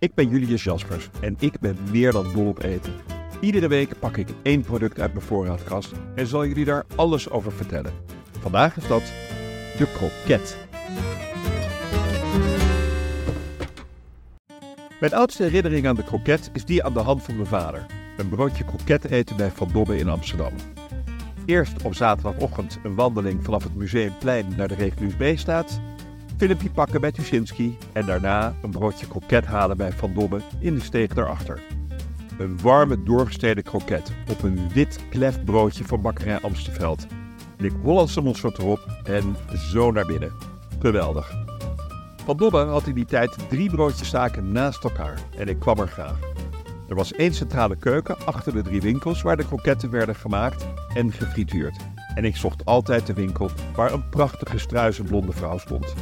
Ik ben Julius Jaspers en ik ben meer dan dol op eten. Iedere week pak ik één product uit mijn voorraadkast en zal jullie daar alles over vertellen. Vandaag is dat de kroket. Mijn oudste herinnering aan de kroket is die aan de hand van mijn vader. Een broodje kroket eten bij Van Dobbe in Amsterdam. Eerst op zaterdagochtend een wandeling vanaf het Museumplein naar de Regulus B-staat. Filmpje pakken bij Tuschinski en daarna een broodje kroket halen bij Van Dobbe in de steeg daarachter. Een warme doorgesteden kroket op een wit klef broodje van bakkerij Amsterveld. Lik Hollandse mosterd erop en zo naar binnen. Geweldig. Van Dobbe had in die tijd drie broodjes zaken naast elkaar en ik kwam er graag. Er was één centrale keuken achter de drie winkels waar de kroketten werden gemaakt en gefrituurd. En ik zocht altijd de winkel waar een prachtige struise blonde vrouw stond.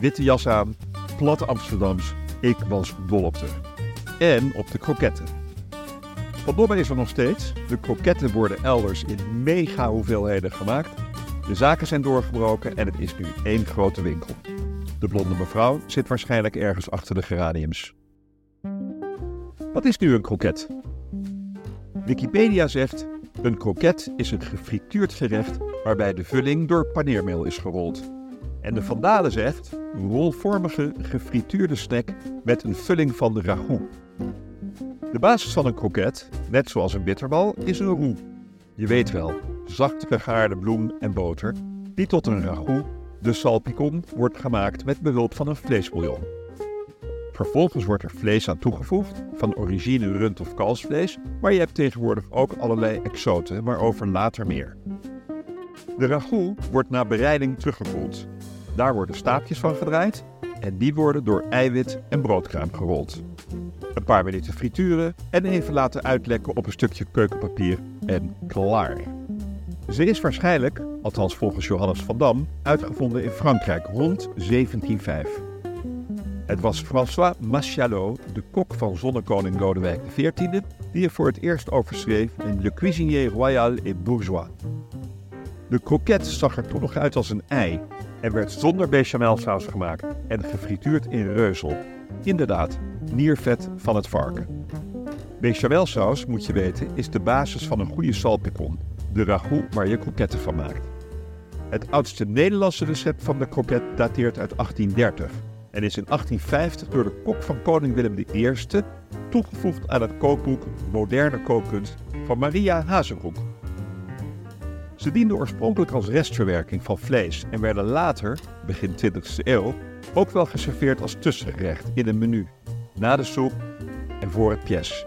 Witte jas aan, plat Amsterdams, ik was dol op haar. En op de kroketten. Van Dobbe is er nog steeds. De kroketten worden elders in mega hoeveelheden gemaakt. De zaken zijn doorgebroken en het is nu één grote winkel. De blonde mevrouw zit waarschijnlijk ergens achter de geraniums. Wat is nu een kroket? Wikipedia zegt: een kroket is een gefrituurd gerecht waarbij de vulling door paneermeel is gerold. En de Vandalen zegt: rolvormige gefrituurde snack met een vulling van de ragout. De basis van een kroket, net zoals een bitterbal, is een roux. Je weet wel, zacht gegaarde bloem en boter, die tot een ragout, de salpicon, wordt gemaakt met behulp van een vleesbouillon. Vervolgens wordt er vlees aan toegevoegd, van origine rund- of kalfsvlees, maar je hebt tegenwoordig ook allerlei exoten, waarover later meer. De ragout wordt na bereiding teruggekoeld. Daar worden staafjes van gedraaid en die worden door eiwit en broodkruim gerold. Een paar minuten frituren en even laten uitlekken op een stukje keukenpapier en klaar. Ze is waarschijnlijk, althans volgens Johannes van Dam, uitgevonden in Frankrijk rond 1705. Het was François Maschalot, de kok van zonnekoning Lodewijk XIV, die er voor het eerst over schreef in Le Cuisinier Royal et Bourgeois. De kroket zag er toch nog uit als een ei en werd zonder bechamelsaus gemaakt en gefrituurd in reuzel. Inderdaad, niervet van het varken. Bechamelsaus, moet je weten, is de basis van een goede salpicon, de ragout waar je kroketten van maakt. Het oudste Nederlandse recept van de kroket dateert uit 1830 en is in 1850 door de kok van koning Willem I toegevoegd aan het kookboek Moderne Kookkunst van Maria Hazenbroek. Ze dienden oorspronkelijk als restverwerking van vlees en werden later, begin 20e eeuw, ook wel geserveerd als tussengerecht in een menu, na de soep en voor het pièce.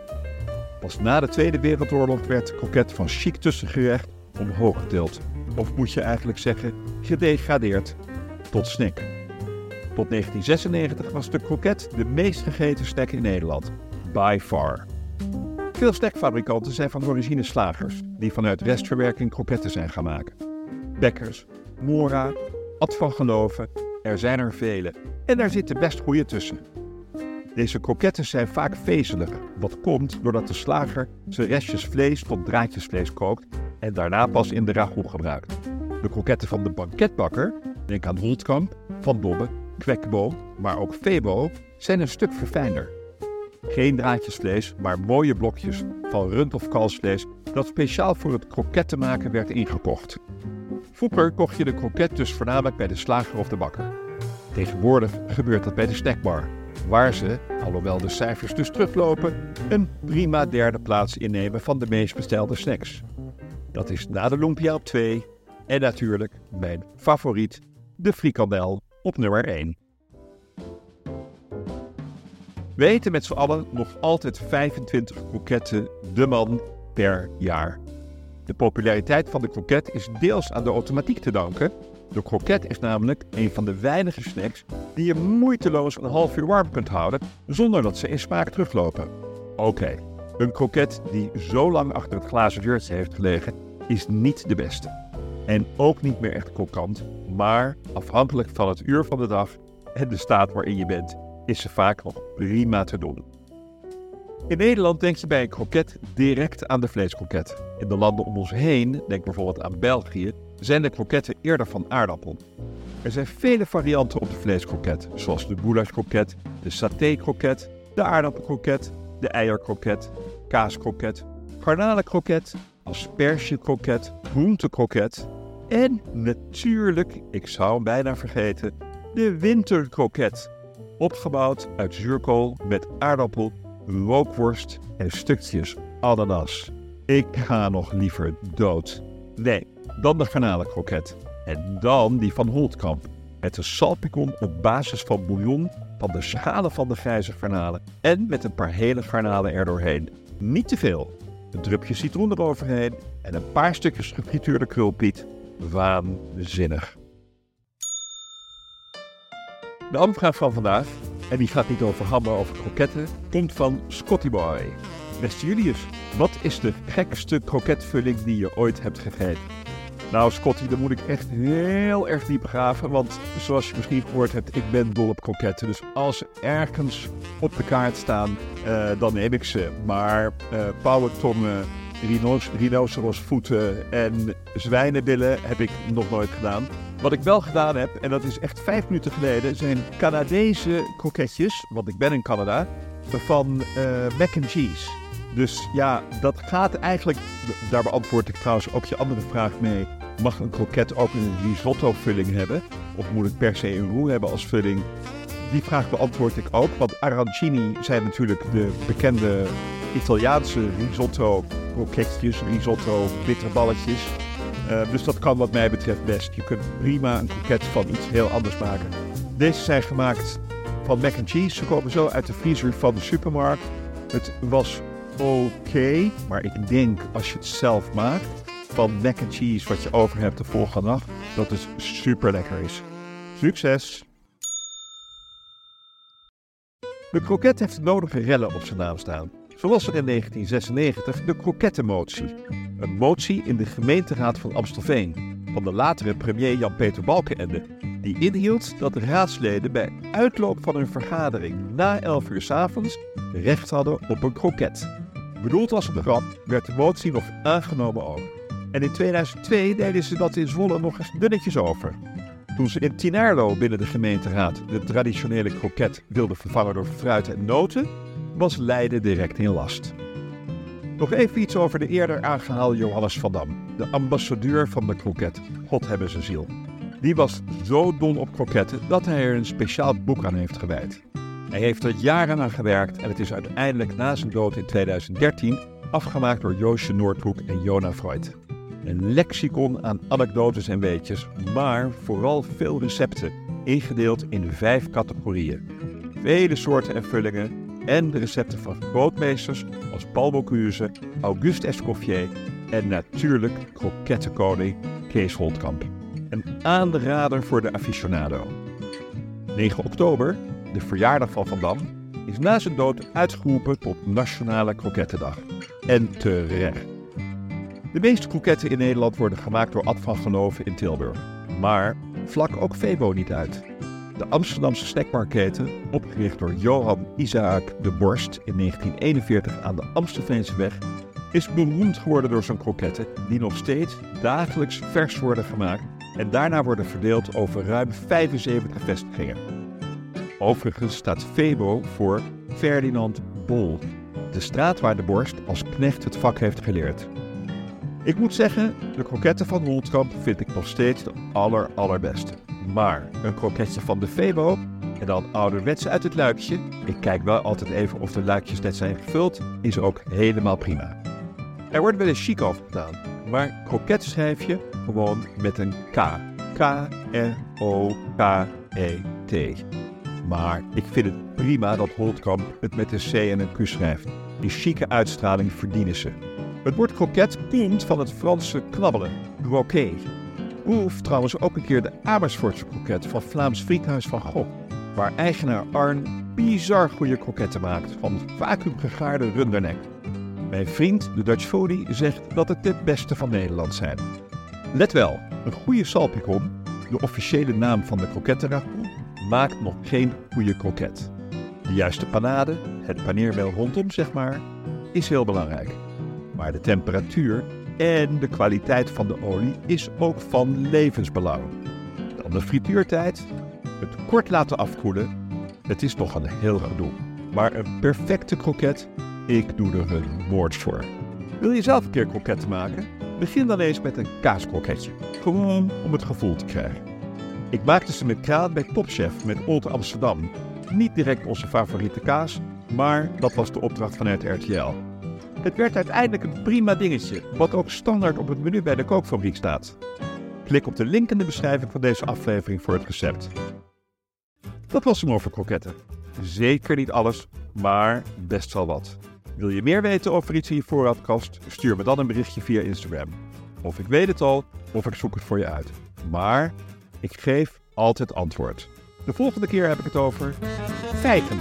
Pas na de Tweede Wereldoorlog werd de kroket van chic tussengerecht omhoog getild, of moet je eigenlijk zeggen gedegradeerd, tot snack. Tot 1996 was de kroket de meest gegeten snack in Nederland, by far. Veel snackfabrikanten zijn van origine slagers, die vanuit restverwerking kroketten zijn gaan maken. Bekkers, Mora, Ad van Geloven, er zijn er vele. En daar zitten best goede tussen. Deze kroketten zijn vaak vezelig, wat komt doordat de slager zijn restjes vlees tot draadjesvlees kookt en daarna pas in de ragout gebruikt. De kroketten van de banketbakker, denk aan Holtkamp, Van Dobbe, Kwekbo, maar ook Febo, zijn een stuk verfijnder. Geen draadjesvlees, maar mooie blokjes van rund- of kalfsvlees dat speciaal voor het kroketten maken werd ingekocht. Vroeger kocht je de kroket dus voornamelijk bij de slager of de bakker. Tegenwoordig gebeurt dat bij de snackbar, waar ze, alhoewel de cijfers dus teruglopen, een prima derde plaats innemen van de meest bestelde snacks. Dat is na de lumpia op 2 en natuurlijk mijn favoriet, de frikandel op nummer 1. We eten met z'n allen nog altijd 25 kroketten de man per jaar. De populariteit van de kroket is deels aan de automatiek te danken. De kroket is namelijk een van de weinige snacks die je moeiteloos een half uur warm kunt houden zonder dat ze in smaak teruglopen. Oké, een kroket die zo lang achter het glazen deurtje heeft gelegen is niet de beste. En ook niet meer echt krokant, maar afhankelijk van het uur van de dag en de staat waarin je bent, is ze vaak nog prima te doen. In Nederland denk je bij een kroket direct aan de vleeskroket. In de landen om ons heen, denk bijvoorbeeld aan België, zijn de kroketten eerder van aardappel. Er zijn vele varianten op de vleeskroket, zoals de goulashkroket, de saté-kroket, de aardappelkroket, de eierkroket, kaaskroket, garnalenkroket, aspergekroket, groentekroket en natuurlijk, ik zou hem bijna vergeten, de winterkroket. Opgebouwd uit zuurkool met aardappel, rookworst en stukjes ananas. Ik ga nog liever dood. Nee, dan de garnalenkroket. En dan die van Holtkamp. Met een salpicon op basis van bouillon van de schalen van de grijze garnalen. En met een paar hele garnalen erdoorheen. Niet te veel. Een drupje citroen eroverheen en een paar stukjes gefrituurde krulpiet. Waanzinnig. De aanvraag van vandaag, en die gaat niet over hammen over kroketten, komt van Scotty Boy. Beste Julius, wat is de gekste kroketvulling die je ooit hebt gegeten? Nou, Scotty, dan moet ik echt heel erg diep graven. Want zoals je misschien gehoord hebt, ik ben dol op kroketten. Dus als ze ergens op de kaart staan, uh, dan neem ik ze. Maar uh, pauwentongen, rhino's, rhinocerosvoeten en zwijnenbillen heb ik nog nooit gedaan. Wat ik wel gedaan heb, en dat is echt vijf minuten geleden, zijn Canadese kroketjes, want ik ben in Canada, van uh, mac and cheese. Dus ja, dat gaat eigenlijk, daar beantwoord ik trouwens ook je andere vraag mee. Mag een kroket ook een risotto-vulling hebben? Of moet het per se een roux hebben als vulling? Die vraag beantwoord ik ook, want arancini zijn natuurlijk de bekende Italiaanse risotto kroketjes, risotto bitterballetjes. Uh, dus dat kan wat mij betreft best. Je kunt prima een kroket van iets heel anders maken. Deze zijn gemaakt van mac and cheese. Ze komen zo uit de vriezer van de supermarkt. Het was oké, maar ik denk als je het zelf maakt van mac and cheese wat je over hebt de volgende dag, dat het super lekker is. Succes! De kroket heeft nodige rellen op zijn naam staan. Zoals er in 1996 de krokettenmotie. Een motie in de gemeenteraad van Amstelveen van de latere premier Jan-Peter Balkenende, die inhield dat de raadsleden bij uitloop van hun vergadering na 11 uur s avonds recht hadden op een kroket. Bedoeld als een grap werd de motie nog aangenomen ook. En in 2002 deden ze dat in Zwolle nog eens dunnetjes over. Toen ze in Tinarlo binnen de gemeenteraad de traditionele kroket wilden vervangen door fruit en noten, was Leiden direct in last. Nog even iets over de eerder aangehaalde Johannes van Dam, de ambassadeur van de kroket. God hebben zijn ziel. Die was zo dol op kroketten dat hij er een speciaal boek aan heeft gewijd. Hij heeft er jaren aan gewerkt en het is uiteindelijk na zijn dood in 2013 afgemaakt door Joosje Noordhoek en Jona Freud. Een lexicon aan anekdotes en weetjes, maar vooral veel recepten, ingedeeld in vijf categorieën. Vele soorten en vullingen en de recepten van grootmeesters als Paul Bocuse, Auguste Escoffier en natuurlijk krokettenkoning Kees Holtkamp. Een aanrader voor de aficionado. 9 oktober de verjaardag van Van Dam, is na zijn dood uitgeroepen tot Nationale Krokettendag. En terecht. De meeste kroketten in Nederland worden gemaakt door Ad van Genoven in Tilburg. Maar vlak ook Febo niet uit. De Amsterdamse snackmarketen, opgericht door Johan Isaac de Borst in 1941 aan de Amstelveense weg, is beroemd geworden door zijn kroketten, die nog steeds dagelijks vers worden gemaakt en daarna worden verdeeld over ruim 75 vestigingen. Overigens staat Febo voor Ferdinand Bol, de straat waar de borst als knecht het vak heeft geleerd. Ik moet zeggen, de kroketten van Holtkamp vind ik nog steeds de aller allerbeste. Maar een kroketje van de Febo en dan ouderwets uit het luikje, ik kijk wel altijd even of de luikjes net zijn gevuld, is ook helemaal prima. Er wordt wel eens chic over gedaan, maar kroket schrijf je gewoon met een K. K-R-O-K-E-T. Maar ik vind het prima dat Holtkamp het met een C en een Q schrijft. Die chique uitstraling verdienen ze. Het woord kroket komt van het Franse knabbelen, croquet. Proef trouwens ook een keer de Amersfoortse kroket van Vlaams Friethuis van Gogh, waar eigenaar Arn bizar goede kroketten maakt van vacuüm gegaarde rundernek. Mijn vriend, de Dutch foodie, zegt dat het het beste van Nederland zijn. Let wel, een goede salpicon, de officiële naam van de krokettenragout, maakt nog geen goede kroket. De juiste panade, het paneermeel rondom zeg maar, is heel belangrijk. Maar de temperatuur en de kwaliteit van de olie is ook van levensbelang. Dan de frituurtijd, het kort laten afkoelen, het is nog een heel gedoe. Maar een perfecte kroket, ik doe er een woord voor. Wil je zelf een keer kroketten maken? Begin dan eens met een kaaskroketje. Gewoon om het gevoel te krijgen. Ik maakte ze met kraan bij Topchef met Old Amsterdam. Niet direct onze favoriete kaas, maar dat was de opdracht vanuit RTL. Het werd uiteindelijk een prima dingetje, wat ook standaard op het menu bij de kookfabriek staat. Klik op de link in de beschrijving van deze aflevering voor het recept. Dat was hem over kroketten. Zeker niet alles, maar best wel wat. Wil je meer weten over iets in je voorraadkast? Stuur me dan een berichtje via Instagram. Of ik weet het al, of ik zoek het voor je uit. Maar ik geef altijd antwoord. De volgende keer heb ik het over feiten.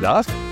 Dag!